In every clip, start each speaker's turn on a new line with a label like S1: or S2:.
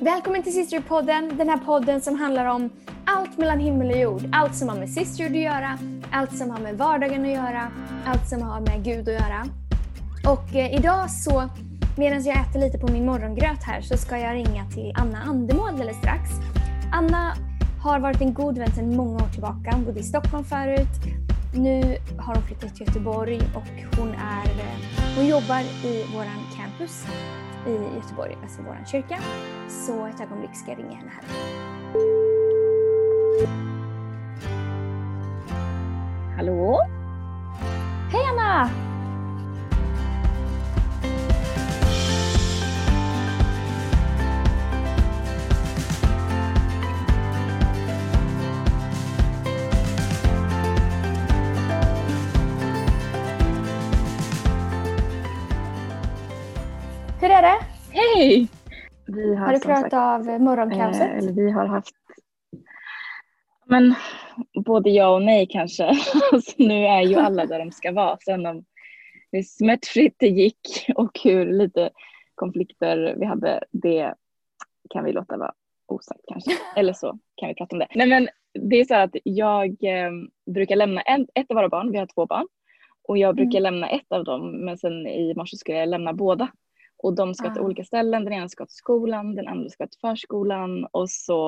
S1: Välkommen till Sisterhood-podden, den här podden som handlar om allt mellan himmel och jord. Allt som har med Sisterhood att göra, allt som har med vardagen att göra, allt som har med Gud att göra. Och eh, idag så, medan jag äter lite på min morgongröt här, så ska jag ringa till Anna Andemål alldeles strax. Anna har varit en god vän sedan många år tillbaka. Hon bodde i Stockholm förut. Nu har hon flyttat till Göteborg och hon, är, eh, hon jobbar i våran campus i Göteborg, alltså vår kyrka. Så ett ögonblick ska jag ringa henne här.
S2: Hallå?
S1: Hej Anna!
S2: Hej! Vi
S1: Har du
S2: som
S1: klarat
S2: sagt,
S1: av morgonkaoset?
S2: eh, eller vi har haft men både ja och nej kanske. alltså, nu är ju alla där de ska vara. Sen om hur smärtfritt det gick och hur lite konflikter vi hade, det kan vi låta vara osagt kanske. Eller så kan vi prata om det. Nej men det är så att jag eh, brukar lämna en, ett av våra barn, vi har två barn. Och jag brukar lämna ett av dem men sen i morse skulle jag lämna båda. Och de ska till
S1: Ah.
S2: olika ställen. Den ena ska till skolan, den andra ska till förskolan och så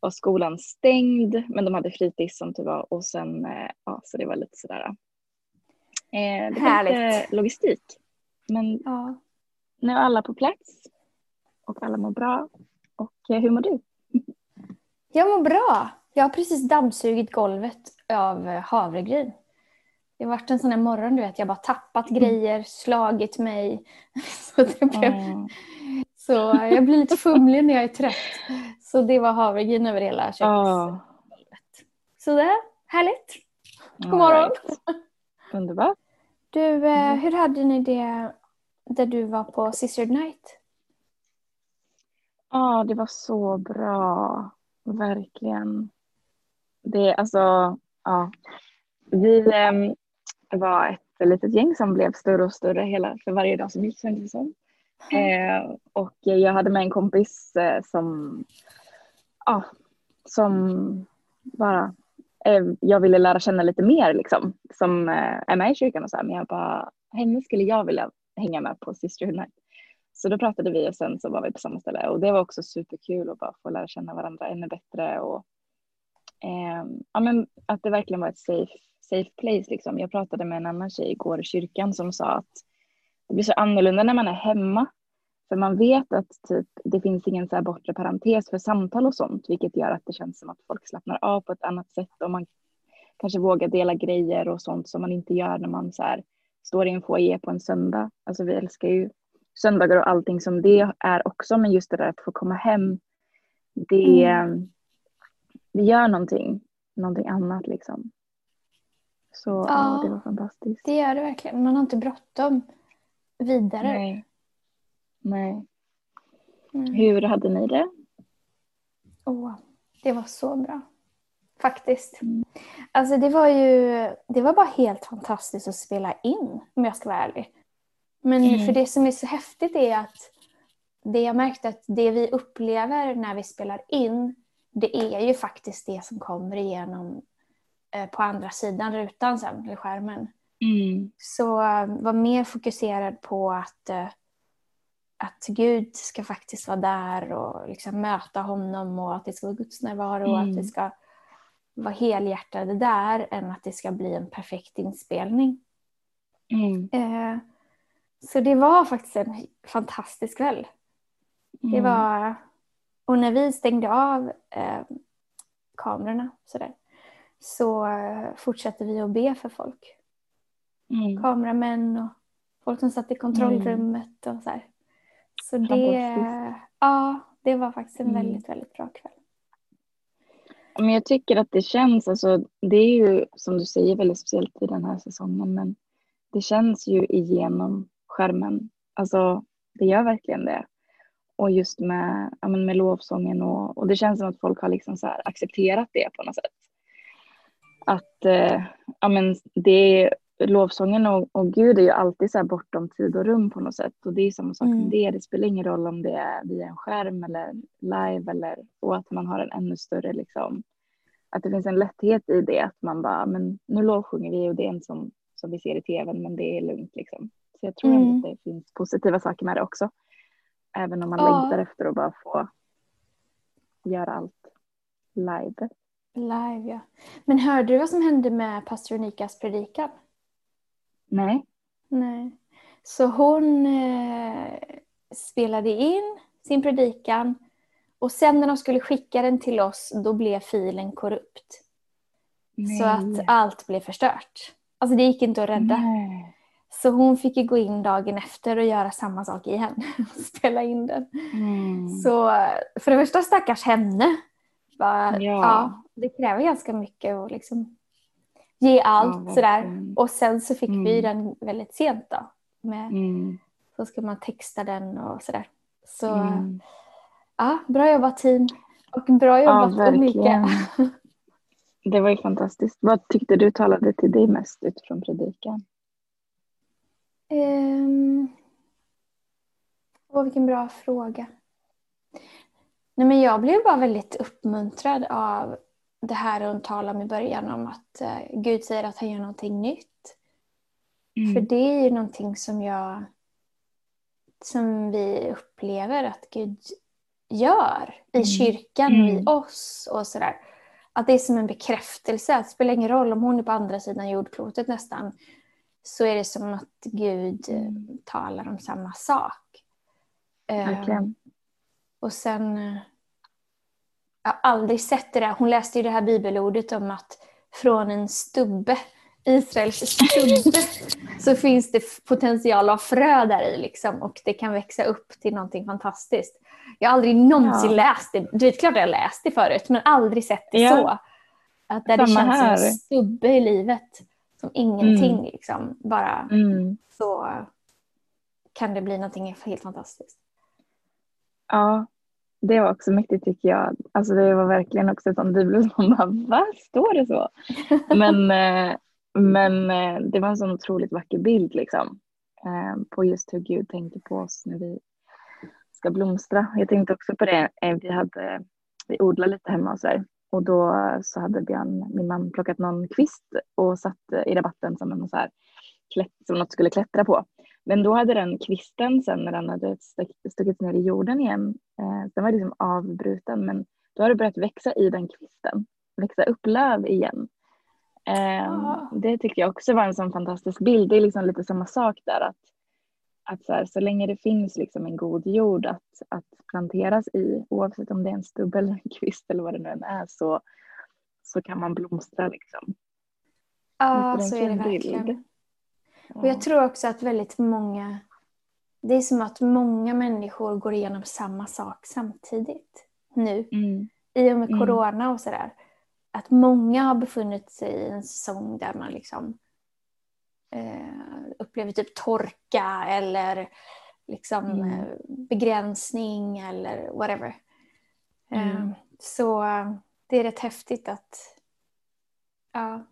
S2: var skolan stängd men de hade fritids som tur var och sen, eh, ja så det var lite sådär. Eh, det var
S1: Härligt.
S2: lite logistik. Men
S1: Ja.
S2: nu är alla på plats och alla mår bra. Och eh, hur mår du?
S1: Jag mår bra. Jag har precis dammsugit golvet av havregryn. Det har varit en sån här morgon, du vet. Jag bara tappat grejer, slagit mig. Så, det blev,
S2: Mm.
S1: så jag blir lite fumlig när jag är trött. Så det var havregryn över hela köksgolvet.
S2: Ja.
S1: Så det är härligt. God morgon.
S2: Alright. Underbart.
S1: Du, eh, hur hade ni det där du var på Sister Night?
S2: Ja, det var så bra. Verkligen. Det, alltså, ja. Vi ehm, var ett litet gäng som blev större och större hela, för varje dag som gick kändes det som. Eh, och jag hade med en kompis eh, som, ja, som bara, eh, jag ville lära känna lite mer liksom. Som eh, är med i kyrkan och så här, men jag bara, henne skulle jag vilja hänga med på Sisterhood Night. Så då pratade vi och sen så var vi på samma ställe och det var också superkul att bara få lära känna varandra ännu bättre och ehm, ja, men att det verkligen var ett safe, safe place liksom. Jag pratade med en annan tjej igår i kyrkan som sa att det blir så annorlunda när man är hemma för man vet att typ, det finns ingen så bortre parentes för samtal och sånt vilket gör att det känns som att folk slappnar av på ett annat sätt och man kanske vågar dela grejer och sånt som man inte gör när man så här, står i en foyer på en söndag. Alltså vi älskar ju söndagar och allting som det är också men just det där att få komma hem det, det gör någonting, någonting annat liksom. Så ja.
S1: Ja.
S2: det var fantastiskt.
S1: Det gör det verkligen. Man har inte bråttom vidare.
S2: Nej. Nej.
S1: Mm.
S2: Hur hade ni det?
S1: Åh, det var så bra. Faktiskt.
S2: Mm.
S1: Alltså det var ju det var bara helt fantastiskt att spela in om jag ska vara ärlig. Men
S2: Mm.
S1: för det som är så häftigt är att det jag märkte att det vi upplever när vi spelar in det är ju faktiskt det som kommer igenom på andra sidan rutan sen, eller skärmen.
S2: Mm.
S1: Så eh, var mer fokuserad på att, eh, att Gud ska faktiskt vara där och liksom möta honom och att det ska vara Guds närvaro och att
S2: Mm.
S1: vi ska vara helhjärtade där än att det ska bli en perfekt inspelning.
S2: Mm.
S1: Eh, så det var faktiskt en fantastisk kväll. Det
S2: Mm.
S1: var, och när vi stängde av eh, kamerorna sådär, så eh, fortsatte vi att be för folk.
S2: Mm.
S1: kameramän och folk som satt i kontrollrummet och så här. Så det, ja, det var faktiskt en
S2: Mm.
S1: väldigt, väldigt bra kväll.
S2: Men jag tycker att det känns, alltså, det är ju som du säger väldigt speciellt i den här säsongen men det känns ju igenom skärmen. Alltså det gör verkligen det. Och just med, ja, men med lovsången och, och det känns som att folk har liksom så accepterat det på något sätt. Att eh, ja, men det lovsången och, och Gud är ju alltid så bortom tid och rum på något sätt. Och det är samma sak
S1: Mm.
S2: med det. Det spelar ingen roll om det är via en skärm eller live eller och att man har en ännu större liksom. Att det finns en lätthet i det. Att man bara, men nu lovsjunger vi och det är en som, som vi ser i tvn men det är lugnt liksom. Så jag tror
S1: Mm.
S2: ändå att det finns positiva saker med det också. Även om man
S1: Ja.
S2: längtar efter att bara få göra allt live.
S1: Live ja. Men hörde du vad som hände med pastor Unikas predikan?
S2: Nej.
S1: Nej. Så hon eh, spelade in sin predikan och sen när de skulle skicka den till oss då blev filen korrupt.
S2: Nej.
S1: Så att allt blev förstört. Alltså det gick inte att rädda.
S2: Nej.
S1: Så hon fick ju gå in dagen efter och göra samma sak igen. Spela in den.
S2: Mm.
S1: Så för det första stackars henne. Bara,
S2: Ja.
S1: ja. Det kräver ganska mycket att liksom ge allt
S2: Ja,
S1: sådär. Och sen så fick vi
S2: Mm.
S1: den väldigt sent då. Med,
S2: Mm.
S1: Så ska man texta den och sådär. Så
S2: Mm.
S1: ja, bra jobbat team. Och bra
S2: Ja,
S1: jobbat
S2: verkligen.
S1: Ulrika.
S2: Det var ju fantastiskt. Vad tyckte du talade till dig mest utifrån predikan?
S1: Um, åh, vilken bra fråga. Nej, men jag blev bara väldigt uppmuntrad av det här hon talade om i början om att eh, Gud säger att han gör någonting nytt.
S2: Mm.
S1: För det är ju någonting som jag som vi upplever att Gud gör i
S2: Mm.
S1: kyrkan och i
S2: Mm.
S1: oss och sådär. Att det är som en bekräftelse. Att det spelar ingen roll om hon är på andra sidan jordklotet nästan. Så är det som att Gud eh,
S2: Mm.
S1: talar om samma sak. Eh,
S2: Verkligen.
S1: och sen... Jag har aldrig sett det där. Hon läste ju det här bibelordet om att från en stubbe, Israels stubbe, så finns det potential av frö där i liksom, och det kan växa upp till någonting fantastiskt. Jag har aldrig någonsin
S2: Ja.
S1: läst det. Du vet klart jag har läst det förut, men aldrig sett det
S2: Ja.
S1: så. Att där det känns som
S2: här.
S1: en stubbe i livet, som ingenting liksom, bara
S2: Mm.
S1: så kan det bli någonting helt fantastiskt.
S2: Ja, det var också mäktigt tycker jag. Alltså det var verkligen också ett sånt bibel som bara, va? Står det så? Men, eh, men eh, det var en sån otroligt vacker bild liksom. eh, På just hur Gud tänker på oss när vi ska blomstra. Jag tänkte också på det. Vi, hade, vi odlade lite hemma och så här. Och då så hade Björn, min man, plockat någon kvist och satt i rabatten som, en så här, klätt, som något skulle klättra på. Men då hade den kvisten sen när den hade stuck- stuckits ner i jorden igen, eh, den var liksom avbruten men då har det börjat växa i den kvisten, växa upp löv igen. Eh,
S1: Ah.
S2: Det tycker jag också var en sån fantastisk bild. Det är liksom lite samma sak där att, att så, här, så länge det finns liksom en god jord att, att planteras i, oavsett om det är en stubb eller en kvist eller vad det nu än är, så, så kan man blomstra liksom.
S1: Ja,
S2: Visst
S1: så
S2: är det
S1: det
S2: en fin bild?
S1: Och jag tror också att väldigt många, det är som att många människor går igenom samma sak samtidigt nu.
S2: Mm.
S1: I och med
S2: Mm.
S1: corona och sådär. Att många har befunnit sig i en säsong där man liksom eh, upplever typ torka eller liksom
S2: Mm.
S1: eh, begränsning eller whatever. Eh,
S2: Mm.
S1: så eh, det är rätt häftigt att, ja,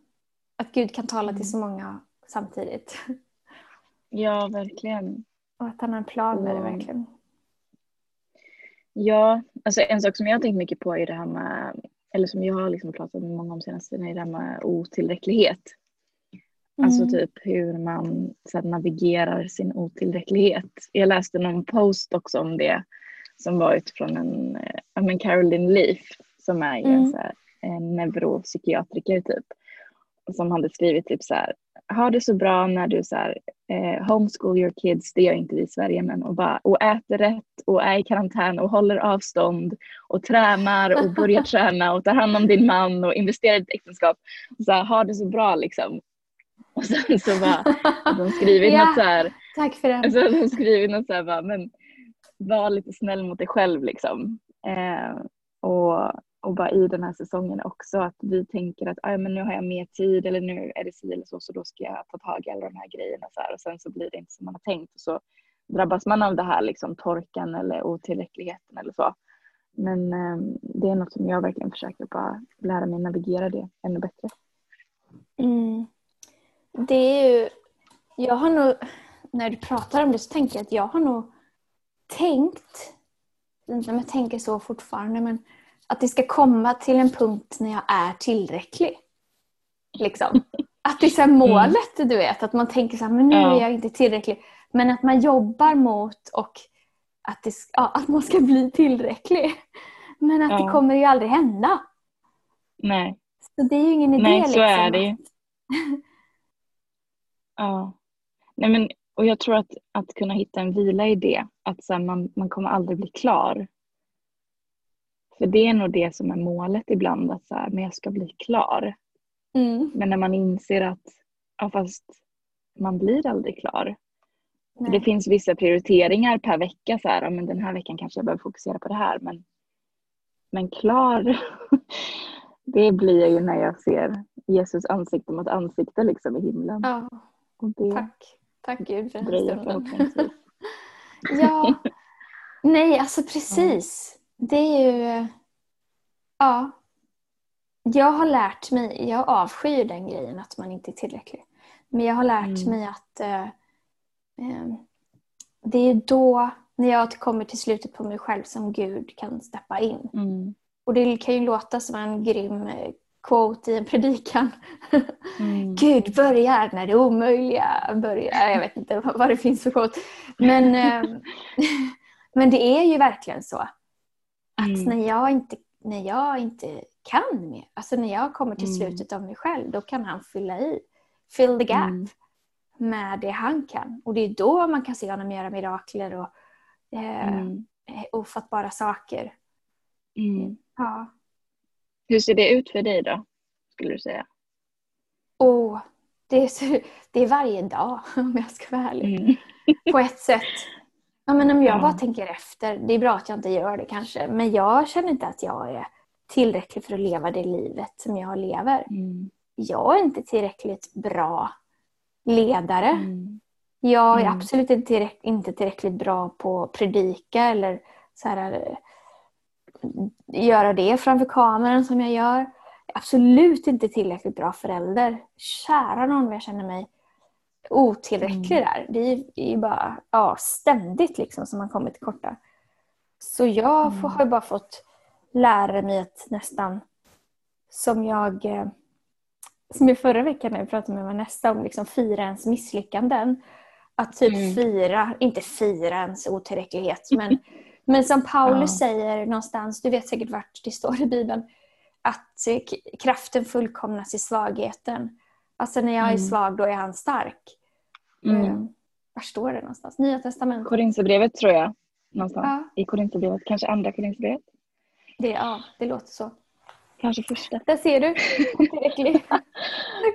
S1: att Gud kan tala
S2: Mm.
S1: till så många samtidigt.
S2: Ja, verkligen.
S1: Och att han har en plan med det
S2: Mm.
S1: verkligen.
S2: Ja, alltså en sak som jag har tänkt mycket på är det här med, eller som jag har liksom pratat med många om senaste tiden, är det här med otillräcklighet. Alltså
S1: Mm.
S2: typ hur man så här, navigerar sin otillräcklighet. Jag läste någon post också om det som var utifrån en, ja men Caroline Leaf som är ju en,
S1: Mm.
S2: så här, en neuropsykiatriker typ. Som hade skrivit typ så här, har det så bra när du så här, eh, homeschool your kids, det gör inte vi i Sverige, men och, bara, och äter rätt och är i karantän och håller avstånd och tränar och börjar träna och tar hand om din man och investerar i ditt äktenskap. Så här, har det så bra liksom. Och sen så bara, de skrivit
S1: Ja.
S2: något så här,
S1: Tack för det.
S2: alltså de skrivit något så här bara, men var lite snäll mot dig själv liksom. Eh, och, och bara i den här säsongen också att vi tänker att ah, men nu har jag mer tid eller nu är det si eller så så då ska jag ta tag i alla de här grejerna så här, och sen så blir det inte som man har tänkt och så drabbas man av det här liksom torkan eller otillräckligheten eller så. Men eh, det är något som jag verkligen försöker bara lära mig navigera det ännu bättre.
S1: Mm. det är ju... Jag har nog... När du pratar om det så tänker jag att jag har nog tänkt, jag inte om jag tänker så fortfarande, men att det ska komma till en punkt när jag är tillräcklig. Liksom. Att det är så målet, mm. du vet. Att man tänker så här, men nu ja. är jag inte tillräcklig. Men att man jobbar mot och att, det, ja, att man ska bli tillräcklig. Men att ja. det kommer ju aldrig hända.
S2: Nej.
S1: Så det är ju ingen idé.
S2: Nej, så liksom. är det ju. ja. Nej, men, och jag tror att, att kunna hitta en vila i det. Att så här, man, man kommer aldrig bli klar. För det är nog det som är målet ibland. Att så här, men jag ska bli klar. Mm. Men när man inser att ja, fast man blir aldrig klar. Det finns vissa prioriteringar per vecka. Så här, men den här veckan kanske jag behöver fokusera på det här. Men, men klar, det blir jag ju när jag ser Jesus ansikte mot ansikte liksom i himlen.
S1: Ja. Tack. Tack Gud för den här stunden. ja. Nej, alltså precis. Det är ju... Ja. Jag har lärt mig, jag avskyr den grejen att man inte är tillräcklig. Men jag har lärt mm. mig att eh, eh, det är då, när jag kommer till slutet på mig själv, som Gud kan steppa in. Mm. Och det kan ju låta som en grym eh, quote i en predikan. Mm. Gud börjar när det omöjliga börjar. Jag vet inte vad det finns för quote. Men, eh, men det är ju verkligen så. Att mm. när, jag inte, när jag inte kan mer, alltså när jag kommer till mm. slutet av mig själv, då kan han fylla i. Fill the gap mm. med det han kan. Och det är då man kan se honom göra mirakler och eh, mm. ofattbara saker.
S2: Mm. Ja. Hur ser det ut för dig då, skulle du säga?
S1: Oh, det, är det är varje dag, om jag ska vara ärlig. Mm. På ett sätt. Ja, men om jag bara tänker efter, det är bra att jag inte gör det kanske, men jag känner inte att jag är tillräcklig för att leva det livet som jag lever. Mm. Jag är inte tillräckligt bra ledare. Mm. Jag är mm. absolut inte, tillräck inte tillräckligt bra på att predika eller så här, göra det framför kameran som jag gör. Absolut inte tillräckligt bra förälder. Kära någon vad jag känner mig otillräcklig mm. där. Det är ju bara ja, ständigt liksom som man kommer till korta. Så jag mm. har bara fått lära mig att nästan som jag eh, som i förra veckan när jag pratade med Vanessa om liksom fira ens misslyckanden. Att typ mm. fira, inte fira ens otillräcklighet men Men som Paulus ja. säger någonstans, du vet säkert vart det står i Bibeln, att kraften fullkomnas i svagheten. Alltså när jag är mm. svag, då är han stark. Mm. Um, var står det någonstans? Nya testamentet?
S2: Korinthierbrevet tror jag. Någonstans ja. i Korinthierbrevet. Kanske andra Korinthierbrevet?
S1: Det, ja, det låter så.
S2: Kanske första.
S1: Där ser du. Otillräcklig.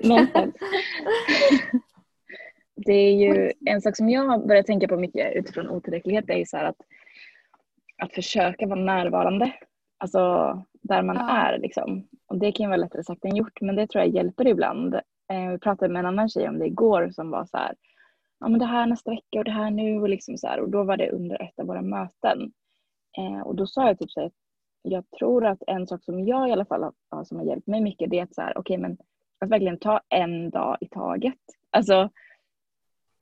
S2: det är ju en sak som jag har börjat tänka på mycket utifrån otillräcklighet. är ju så att att försöka vara närvarande. Alltså där man ja. är liksom. Och det kan ju vara lättare sagt än gjort men det tror jag hjälper ibland. Eh, vi pratade med en annan tjej om det igår som var så här, ja men det här nästa vecka och det här nu och liksom så här. Och då var det under ett av våra möten. Eh, och då sa jag typ så här, jag tror att en sak som jag i alla fall har, som har hjälpt mig mycket det är att så här, okay, men att verkligen ta en dag i taget. Alltså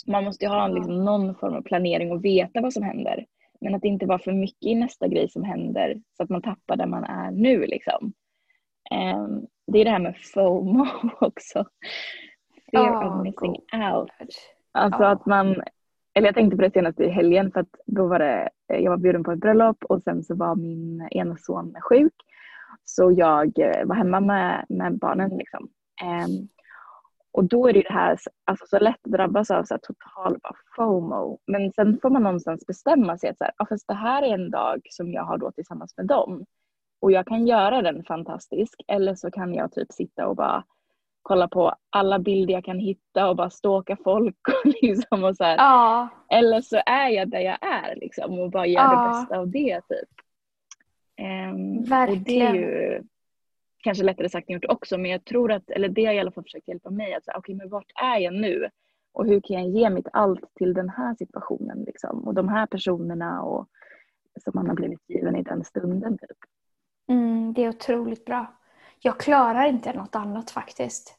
S2: man måste ju ha liksom någon form av planering och veta vad som händer. Men att det inte var för mycket i nästa grej som händer så att man tappar där man är nu liksom. Um, det är det här med FOMO också. Fear oh, of missing God. out. Alltså oh. att man, eller jag tänkte på det senast i helgen för att då var det, jag var bjuden på ett bröllop och sen så var min ena son sjuk. Så jag eh, var hemma med, med barnen liksom. Um, och då är det ju det här, alltså så lätt att drabbas av så här total bara FOMO. Men sen får man någonstans bestämma sig att så här, ja, fast det här är en dag som jag har då tillsammans med dem. Och jag kan göra den fantastisk. Eller så kan jag typ sitta och bara kolla på alla bilder jag kan hitta och bara stalka folk. Och liksom och så här. Ja. Eller så är jag där jag är liksom, och bara gör ja. det bästa av det. Typ. Um, Verkligen. Och det är ju kanske lättare sagt än gjort också, men jag tror att, eller det har i alla fall försökt hjälpa mig, att säga, okej okay, men vart är jag nu? Och hur kan jag ge mitt allt till den här situationen liksom? Och de här personerna och, som man har blivit given i den stunden. Typ.
S1: Mm, det är otroligt bra. Jag klarar inte något annat faktiskt.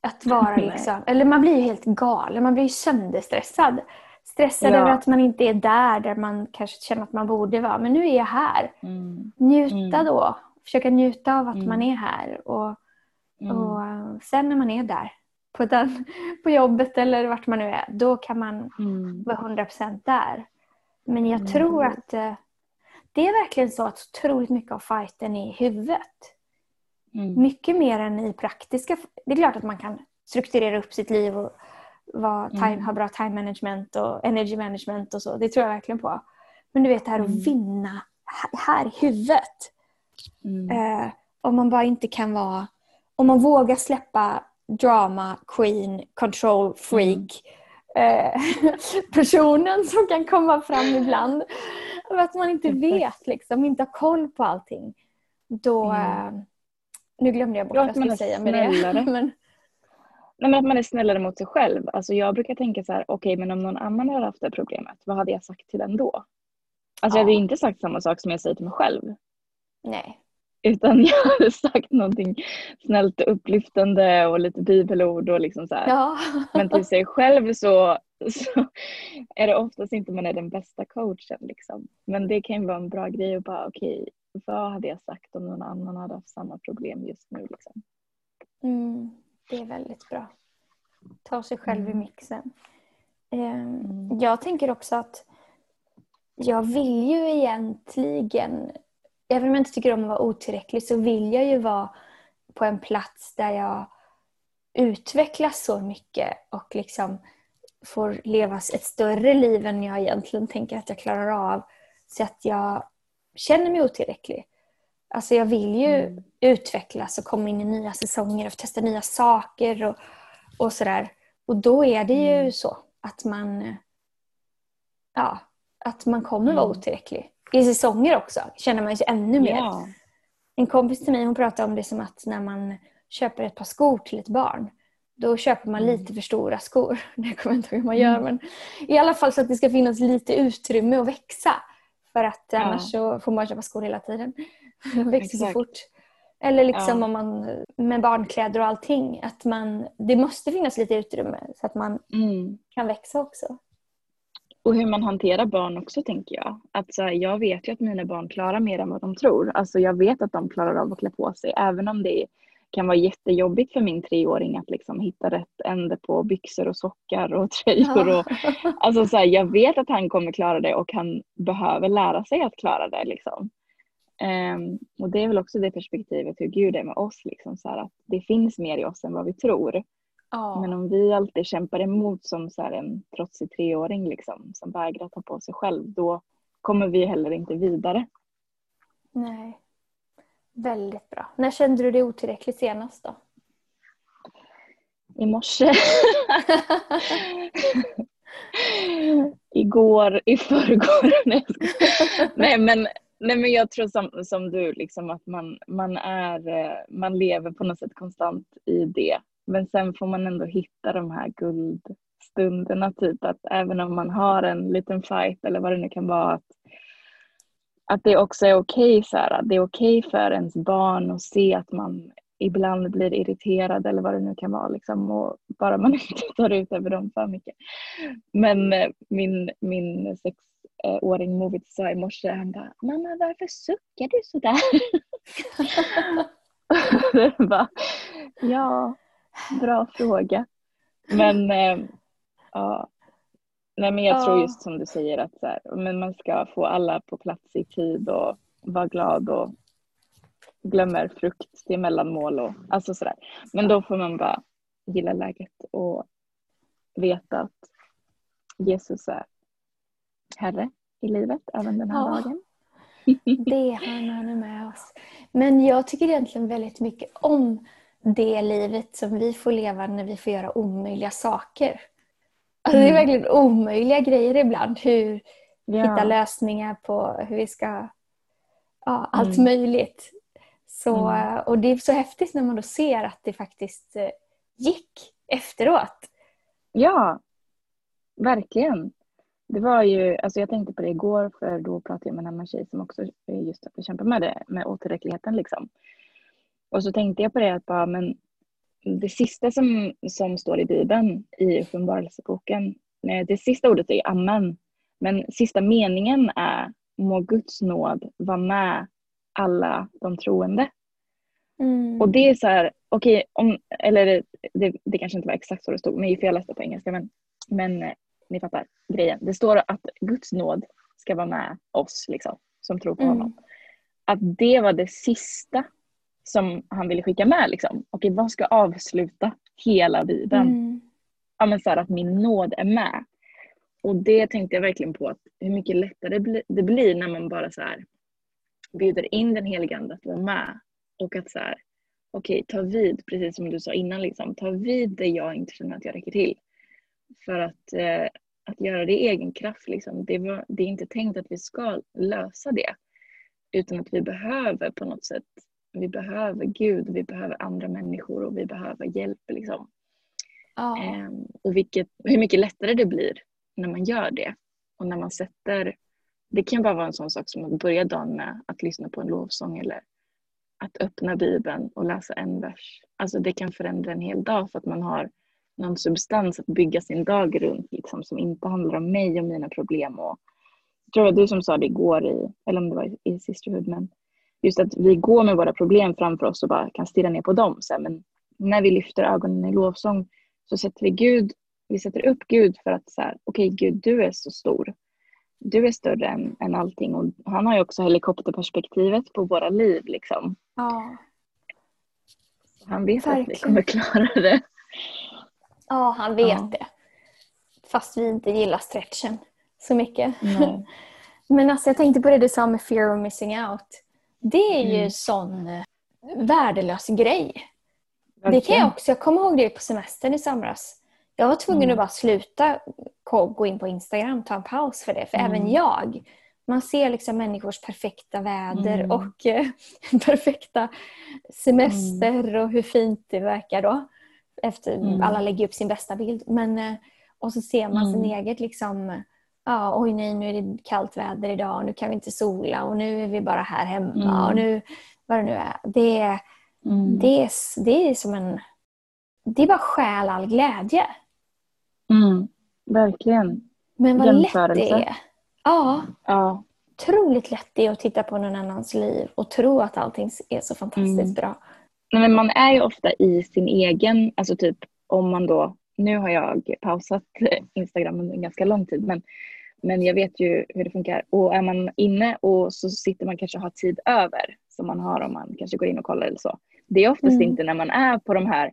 S1: Att vara liksom, eller man blir ju helt galen, man blir ju sönderstressad. Stressad ja. över att man inte är där, där man kanske känner att man borde vara. Men nu är jag här. Mm. Njuta mm. då. Försöka njuta av att mm. man är här. Och, mm. och sen när man är där, på, den, på jobbet eller vart man nu är, då kan man mm. vara 100% där. Men jag mm. tror att eh, det är verkligen så att otroligt mycket av fighten är i huvudet. Mm. Mycket mer än i praktiska... Det är klart att man kan strukturera upp sitt liv och vara, time, mm. ha bra time management och energy management och så. Det tror jag verkligen på. Men du vet det här att mm. vinna här i huvudet. Mm. Eh, om man bara inte kan vara... Om man vågar släppa drama, queen, control, freak. Mm. Eh, personen som kan komma fram ibland. Att man inte vet, liksom, inte har koll på allting. Då... Mm. Eh, nu glömde jag bort vad jag skulle säga med det. men...
S2: Nej, men att man är snällare mot sig själv. Alltså jag brukar tänka så här, okej okay, men om någon annan hade haft det problemet, vad hade jag sagt till den då? Alltså ja. jag hade inte sagt samma sak som jag säger till mig själv.
S1: Nej.
S2: Utan jag hade sagt någonting snällt och upplyftande och lite bibelord och liksom så
S1: ja.
S2: Men till sig själv så, så är det oftast inte man är den bästa coachen. Liksom. Men det kan ju vara en bra grej att bara okej, okay, vad hade jag sagt om någon annan hade haft samma problem just nu? Liksom?
S1: Mm, det är väldigt bra. Ta sig själv mm. i mixen. Ehm, mm. Jag tänker också att jag vill ju egentligen, även om jag inte tycker om att vara otillräcklig, så vill jag ju vara på en plats där jag utvecklas så mycket och liksom får leva ett större liv än jag egentligen tänker att jag klarar av. Så att jag känner mig otillräcklig. Alltså jag vill ju mm. utvecklas och komma in i nya säsonger och testa nya saker och, och sådär. Och då är det ju mm. så att man, ja, att man kommer mm. vara otillräcklig. I säsonger också känner man sig ännu mer. Ja. En kompis till mig hon pratade om det som att när man köper ett par skor till ett barn då köper man mm. lite för stora skor. Det kommer jag inte ihåg hur man gör. Mm. Men I alla fall så att det ska finnas lite utrymme att växa. För att ja. annars så får man köpa skor hela tiden. De växer så fort. Eller liksom ja. om man med barnkläder och allting. Att man, det måste finnas lite utrymme så att man mm. kan växa också.
S2: Och hur man hanterar barn också tänker jag. Att så här, jag vet ju att mina barn klarar mer än vad de tror. Alltså jag vet att de klarar av att klä på sig. Även om det kan vara jättejobbigt för min treåring att liksom hitta rätt ände på byxor och sockar och tröjor. Och, alltså så här, jag vet att han kommer klara det och han behöver lära sig att klara det. Liksom. Um, och det är väl också det perspektivet hur Gud är med oss. Liksom, så här, att det finns mer i oss än vad vi tror. Oh. Men om vi alltid kämpar emot som så en trotsig treåring liksom, som vägrar ta på sig själv, då kommer vi heller inte vidare.
S1: Nej. Väldigt bra. När kände du dig otillräcklig senast då?
S2: I morse. Igår, i förrgår. Nej, nej, men, nej men jag tror som, som du, liksom att man, man, är, eh, man lever på något sätt konstant i det. Men sen får man ändå hitta de här guldstunderna. Typ att även om man har en liten fight eller vad det nu kan vara. Att att det också är okej okay, det är okej okay för ens barn att se att man ibland blir irriterad eller vad det nu kan vara liksom, och bara man inte tar ut över dem för mycket. Men eh, min, min sexåring Movit sa i morse, han bara Mamma varför suckar du sådär? bara, ja, bra fråga. Men äh, ja, Nej men jag ja. tror just som du säger att så här, men man ska få alla på plats i tid och vara glad och glömmer frukt till mellanmål och alltså sådär. Men då får man bara gilla läget och veta att Jesus är Herre i livet även den här ja. dagen.
S1: Det är han, han är med oss. Men jag tycker egentligen väldigt mycket om det livet som vi får leva när vi får göra omöjliga saker. Alltså det är mm. verkligen omöjliga grejer ibland. Hur ja. hitta lösningar på hur vi ska... Ja, allt mm. möjligt. Så, mm. Och det är så häftigt när man då ser att det faktiskt eh, gick efteråt.
S2: Ja, verkligen. Det var ju, alltså jag tänkte på det igår för då pratade jag med en annan tjej som också just kämpar med det, med otillräckligheten liksom. Och så tänkte jag på det att bara, men det sista som, som står i Bibeln, i Uppenbarelseboken, det sista ordet är amen. Men sista meningen är må Guds nåd vara med alla de troende.
S1: Mm.
S2: Och det är så här, okej, okay, eller det, det, det, kanske inte var exakt så det stod, men för jag läste på engelska, men, men eh, ni fattar grejen. Det står att Guds nåd ska vara med oss liksom, som tror på mm. honom. Att det var det sista som han ville skicka med. Liksom. Okej, vad ska avsluta hela Bibeln? Mm. Ja, men så här, att min nåd är med. Och det tänkte jag verkligen på, att hur mycket lättare det blir när man bara så här bjuder in den helige Ande att vara med. Och att så här, okej, ta vid, precis som du sa innan, liksom, ta vid det jag inte känner att jag räcker till. För att, eh, att göra det i egen kraft, liksom, det, var, det är inte tänkt att vi ska lösa det. Utan att vi behöver på något sätt, vi behöver Gud, vi behöver andra människor och vi behöver hjälp. Liksom.
S1: Oh.
S2: Eh, och vilket, hur mycket lättare det blir när man gör det. Och när man sätter, det kan bara vara en sån sak som att börja dagen med att lyssna på en lovsång eller att öppna Bibeln och läsa en vers. Alltså det kan förändra en hel dag för att man har någon substans att bygga sin dag runt liksom, som inte handlar om mig och mina problem. Och, jag tror det var du som sa det igår, i, eller om det var i Sisterhood, men just att vi går med våra problem framför oss och bara kan stirra ner på dem. Så här, men när vi lyfter ögonen i lovsång så sätter vi Gud, vi sätter upp Gud för att så här, okej okay, Gud du är så stor. Du är större än, än allting och han har ju också helikopterperspektivet på våra liv liksom.
S1: Ja.
S2: Han vet Verkligen. att vi kommer klara det.
S1: Ja, han vet ja. det. Fast vi inte gillar stretchen så mycket. Men alltså jag tänkte på det du sa med fear of missing out. Det är mm. ju sån eh, värdelös grej. Verkligen. Det kan jag också. Jag kommer ihåg det på semestern i somras. Jag var tvungen mm. att bara sluta gå in på Instagram, ta en paus för det. För mm. även jag man ser liksom människors perfekta väder mm. och eh, perfekta semester mm. och hur fint det verkar då. Efter, mm. Alla lägger upp sin bästa bild. Men, eh, och så ser man sin mm. eget liksom, ja, oj nej nu är det kallt väder idag och nu kan vi inte sola och nu är vi bara här hemma och mm. nu, vad det nu är. Det, mm. det, är, det är som en, det är bara stjäl all glädje.
S2: Verkligen.
S1: Men vad lätt det är. Ja.
S2: ja.
S1: Otroligt lätt det är att titta på någon annans liv och tro att allting är så fantastiskt mm. bra.
S2: Men man är ju ofta i sin egen, alltså typ om man då, nu har jag pausat Instagram under en ganska lång tid men, men jag vet ju hur det funkar och är man inne och så sitter man kanske och har tid över som man har om man kanske går in och kollar eller så. Det är oftast mm. inte när man är på de här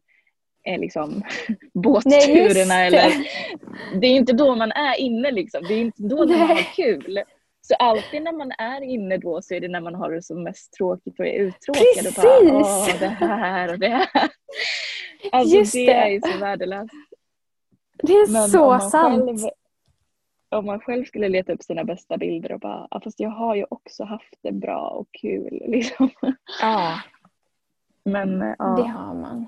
S2: eh, liksom, båtturerna Nej, eller det är inte då man är inne liksom. Det är inte då Nej. man har kul. Så alltid när man är inne då så är det när man har det som mest tråkigt och är uttråkad.
S1: Precis!
S2: Och bara, Åh, det här och det här. Alltså Just det, det är ju så värdelöst.
S1: Det är Men så sant.
S2: Själv, om man själv skulle leta upp sina bästa bilder och bara, ja, fast jag har ju också haft det bra och kul. Liksom.
S1: Ja.
S2: Men ja.
S1: Det har man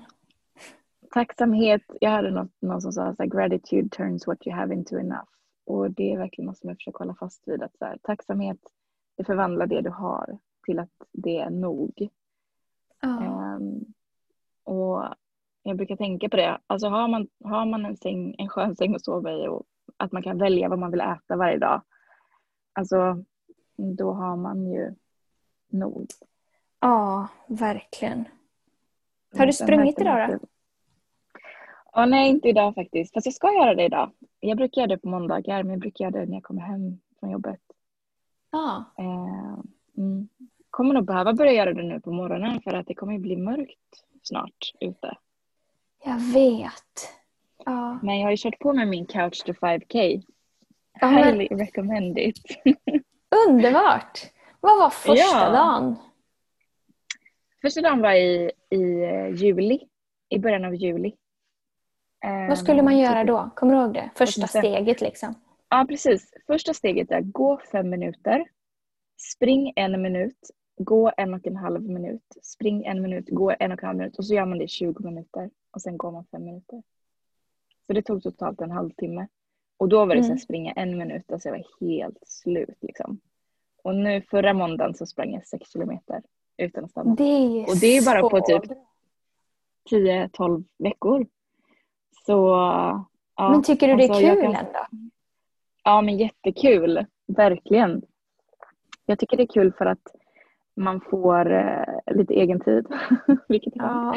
S2: tacksamhet, jag hörde någon, någon som sa att gratitude turns what you have into enough. Och det är verkligen något som jag försöker hålla fast vid. Att så här, tacksamhet, det förvandlar det du har till att det är nog.
S1: Oh.
S2: Um, och jag brukar tänka på det. Alltså har man, har man en, säng, en skön säng att sova i och att man kan välja vad man vill äta varje dag. Alltså då har man ju nog.
S1: Ja, verkligen. Har du sprungit idag då?
S2: Ja, nej, inte idag faktiskt. Fast jag ska göra det idag. Jag brukar göra det på måndagar, men jag brukar göra det när jag kommer hem från jobbet.
S1: Ja.
S2: Eh, mm. Kommer nog behöva börja göra det nu på morgonen för att det kommer bli mörkt snart ute.
S1: Jag vet. Ja.
S2: Men jag har ju kört på med min couch to 5K. Ja, Highly men... recommend it.
S1: Underbart! Vad var första ja. dagen?
S2: Första dagen var i, i eh, juli. I början av juli.
S1: Vad skulle man göra ehm, då? Kommer du ihåg det? Första steget liksom.
S2: Ja, precis. Första steget är gå fem minuter, spring en minut, gå en och en halv minut, spring en minut, gå en och en halv minut och så gör man det i 20 minuter och sen går man fem minuter. Så det tog totalt en halvtimme. Och då var det mm. så springa en minut, alltså jag var helt slut liksom. Och nu förra måndagen så sprang jag sex kilometer utan att stanna.
S1: Det är
S2: och det är bara på typ 10-12 veckor. Så ja.
S1: Men tycker du det är
S2: alltså,
S1: kul
S2: kan-
S1: ändå?
S2: Ja men jättekul, verkligen. Jag tycker det är kul för att man får eh, lite egen tid. Vilket.
S1: Ja.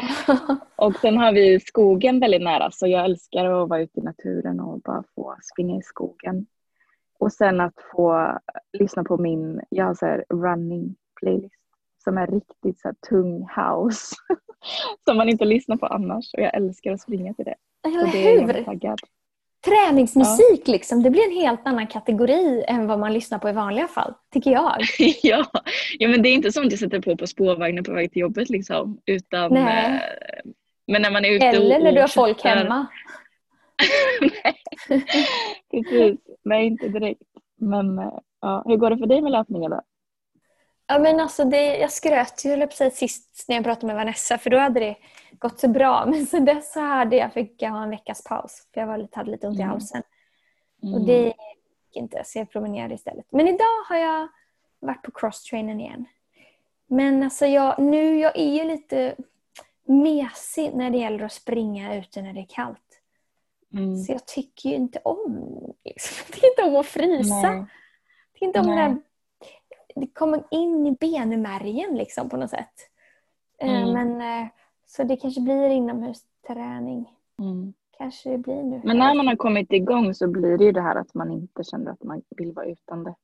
S2: Och sen har vi skogen väldigt nära så jag älskar att vara ute i naturen och bara få springa i skogen. Och sen att få lyssna på min, jag har så här running playlist som är riktigt så tung house. som man inte lyssnar på annars och jag älskar att springa till det. Så
S1: Eller
S2: det är jag taggad.
S1: Träningsmusik liksom, det blir en helt annan kategori än vad man lyssnar på i vanliga fall, tycker jag.
S2: ja. ja, men det är inte sånt jag sätter på på spårvagnen på väg till jobbet liksom. Utan,
S1: Nej.
S2: eh, men när man är ute
S1: Eller
S2: och,
S1: när du har folk hemma.
S2: Nej. Precis, nej inte direkt. Men eh, ja, hur går det för dig med löpningen då?
S1: Ja, men alltså det, jag skröt ju sist när jag pratade med Vanessa för då hade det gått så bra. Men sen dess så hade jag, fick jag ha en veckas paus för jag var lite, hade lite ont i
S2: Mm.
S1: halsen. Och det gick inte så jag promenerade istället. Men idag har jag varit på crosstrainen igen. Men alltså jag, nu, jag är ju lite mesig när det gäller att springa ute när det är kallt.
S2: Mm.
S1: Så jag tycker ju inte om liksom, jag tycker inte om att frysa.
S2: Nej.
S1: Jag tycker inte om det där det kommer in i benmärgen liksom på något sätt. Eh,
S2: Mm.
S1: Men, eh, så det kanske blir inomhusträning.
S2: Mm.
S1: Kanske det blir nu.
S2: Men när man har kommit igång så blir det ju det här att man inte känner att man vill vara utan det.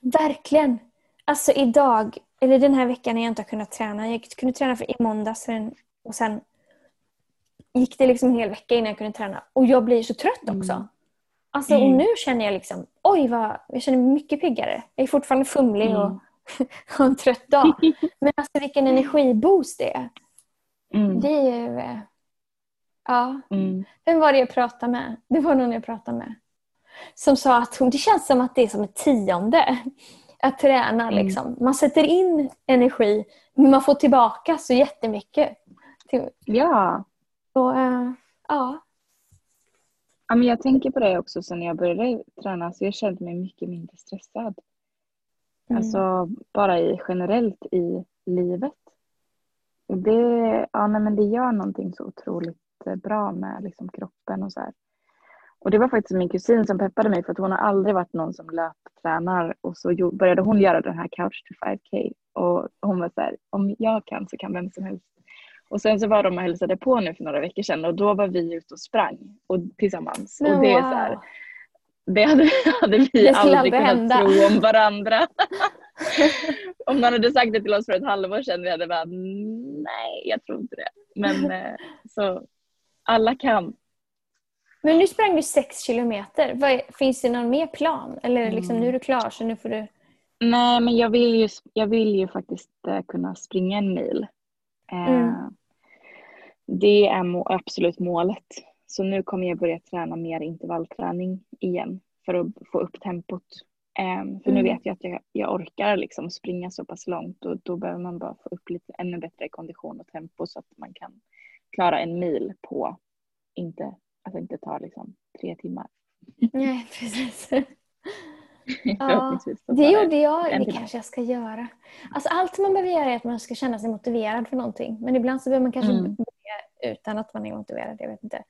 S1: Verkligen! Alltså idag, eller den här veckan när jag inte har kunnat träna. Jag kunde träna för i måndags och sen gick det liksom en hel vecka innan jag kunde träna. Och jag blir så trött också.
S2: Mm.
S1: Alltså, Och
S2: Mm.
S1: nu känner jag liksom, oj vad, jag känner mig mycket piggare. Jag är fortfarande fumlig
S2: Mm.
S1: och har en trött dag. Men alltså vilken energiboost det är.
S2: Mm.
S1: Det är ju... eh, Ja.
S2: Mm.
S1: Vem var det jag pratade med? Det var någon jag pratade med. Som sa att hon, det känns som att det är som ett tionde. Att träna
S2: Mm.
S1: liksom. Man sätter in energi men man får tillbaka så jättemycket.
S2: Ja.
S1: Och, eh, ja.
S2: ja, men jag tänker på det också sen jag började träna så jag kände mig mycket mindre stressad.
S1: Mm.
S2: Alltså bara i, generellt i livet. Och det, ja, nej, men det gör någonting så otroligt eh, bra med liksom, kroppen och så här. Och det var faktiskt min kusin som peppade mig för att hon har aldrig varit någon som löptränar och så började hon göra den här couch to 5k och hon var så här, om jag kan så kan vem som helst. Och sen så var de och hälsade på nu för några veckor sedan och då var vi ute och sprang och, tillsammans.
S1: Men
S2: och det är så här, det hade, hade vi
S1: Det
S2: aldrig kunnat
S1: hända.
S2: tro om varandra. om någon hade sagt det till oss för ett halvår sedan vi hade bara nej, jag tror inte det. Men eh, så alla kan.
S1: Men nu sprang du sex kilometer. Vad finns det någon mer plan? Eller liksom,
S2: Mm.
S1: nu är du klar så nu får du...
S2: Nej, men jag vill ju, jag vill ju faktiskt eh, kunna springa en mil. Eh,
S1: Mm.
S2: Det är absolut målet. Så nu kommer jag börja träna mer intervallträning igen för att få upp tempot. Eh, för nu
S1: Mm.
S2: vet jag att jag, jag orkar liksom springa så pass långt och då behöver man bara få upp lite ännu bättre kondition och tempo så att man kan klara en mil på inte, att det inte tar liksom tre timmar.
S1: Nej, precis.
S2: Så
S1: Det gjorde jag. Det kanske jag ska göra. Alltså, allt man behöver göra är att man ska känna sig motiverad för någonting. Men ibland så behöver man kanske
S2: Mm.
S1: börja utan att man är motiverad. Jag vet inte.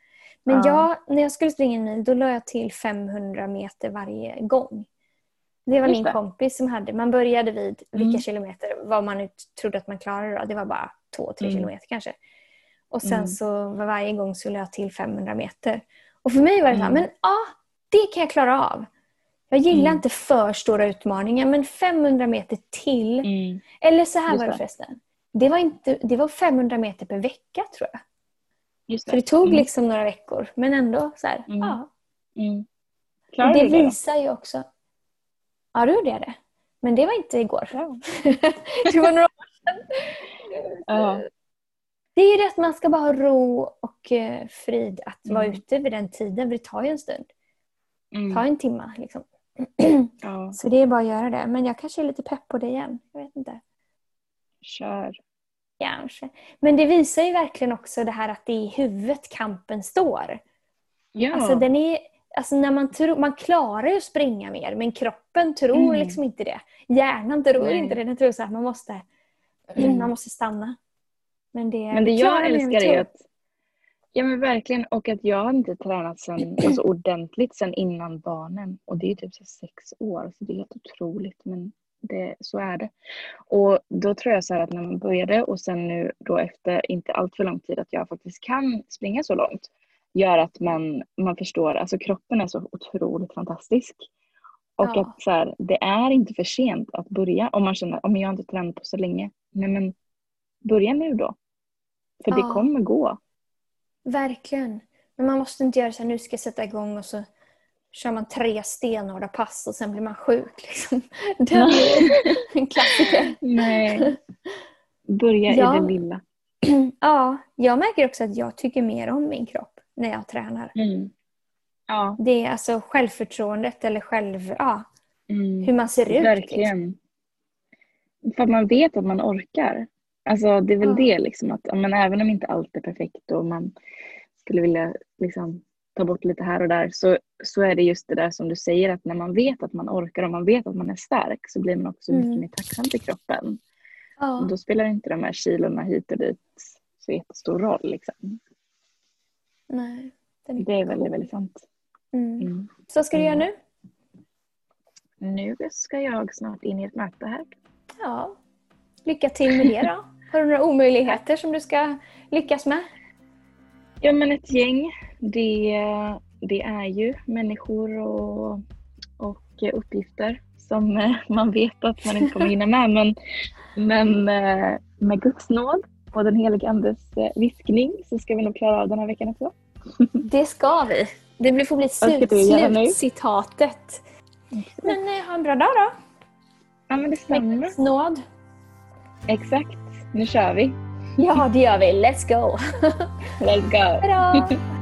S1: Men
S2: Ja.
S1: jag, när jag skulle springa en mil då la jag till 500 meter varje gång. Det var
S2: Just
S1: min
S2: det.
S1: kompis som hade. Man började vid vilka
S2: Mm.
S1: kilometer, vad man nu trodde att man klarade. Då. Det var bara två, tre
S2: Mm.
S1: kilometer kanske. Och sen
S2: Mm.
S1: så var varje gång så la jag till 500 meter. Och för mig var det så här,
S2: Mm.
S1: men ja, det kan jag klara av. Jag gillar
S2: Mm.
S1: inte för stora utmaningar, men 500 meter till.
S2: Mm.
S1: Eller så här
S2: Just
S1: var det. förresten. Det var, inte, det var 500 meter per vecka tror jag. Så det tog
S2: Mm.
S1: liksom några veckor. Men ändå så här,
S2: Mm.
S1: ja.
S2: Mm.
S1: Det
S2: du det
S1: visar ju också... Ja, då gjorde jag det. Men det var inte igår.
S2: Ja.
S1: det var några år sedan.
S2: Ja.
S1: Det är ju det att man ska bara ha ro och eh, frid att vara
S2: Mm.
S1: ute vid den tiden. För det tar ju en stund. Det
S2: Mm.
S1: en timme. Liksom.
S2: ja,
S1: Så det är bara att göra det. Men jag kanske är lite pepp på det igen. Jag vet inte.
S2: kör.
S1: Kanske. Men det visar ju verkligen också det här att det är i huvudet kampen står.
S2: Ja.
S1: Alltså, den är, alltså när man, tror, man klarar ju att springa mer men kroppen tror
S2: Mm.
S1: liksom inte det. Hjärnan tror
S2: Nej.
S1: inte det. Den tror så att man måste,
S2: Mm.
S1: man måste stanna. Men det,
S2: Men det jag älskar är att Ja men verkligen och att jag har inte tränat sen, alltså ordentligt sen innan barnen och det är typ så sex år så det är helt otroligt men det, så är det. Och då tror jag så här att när man började och sen nu då efter inte allt för lång tid att jag faktiskt kan springa så långt gör att man, man förstår, alltså kroppen är så otroligt fantastisk. Och
S1: Ja.
S2: att så här, det är inte för sent att börja om man känner att jag har inte tränat på så länge. Nej men börja nu då. För det
S1: Ja.
S2: kommer gå.
S1: Verkligen. Men man måste inte göra så här, nu ska jag sätta igång och så kör man tre stenhårda pass och sen blir man sjuk. Liksom. Det är en klassiker.
S2: Nej. Börja
S1: Ja.
S2: i det lilla.
S1: Ja, jag märker också att jag tycker mer om min kropp när jag tränar.
S2: Ja.
S1: Det är alltså självförtroendet eller själv, ja,
S2: Mm.
S1: hur man ser ut. Liksom.
S2: Verkligen. För att man vet att man orkar. Alltså det är väl
S1: Ja.
S2: det liksom att men även om inte allt är perfekt och man skulle vilja liksom ta bort lite här och där så, så är det just det där som du säger att när man vet att man orkar och man vet att man är stark så blir man också
S1: Mm.
S2: mycket mer tacksam till kroppen.
S1: Ja,
S2: Och då spelar inte de här kilorna hit och dit så jättestor roll. Liksom.
S1: nej. Den
S2: Det är väldigt, väldigt sant.
S1: Mm.
S2: Mm.
S1: Så ska du göra nu?
S2: Nu ska jag snart in i ett möte här.
S1: Ja. Lycka till med det då. Har du några omöjligheter som du ska lyckas med?
S2: Ja men ett gäng, det, det är ju människor och, och uppgifter som eh, man vet att man inte kommer hinna med. Men, men eh, med Guds nåd och den helige Andes eh, viskning så ska vi nog klara av den här veckan också.
S1: Det ska vi. Det får bli slutcitatet. Men ha en bra dag då.
S2: Ja men det stämmer.
S1: Guds nåd.
S2: Exakt. Nu kör vi.
S1: Ja, det gör vi. Let's go.
S2: Let's go.
S1: Hejdå!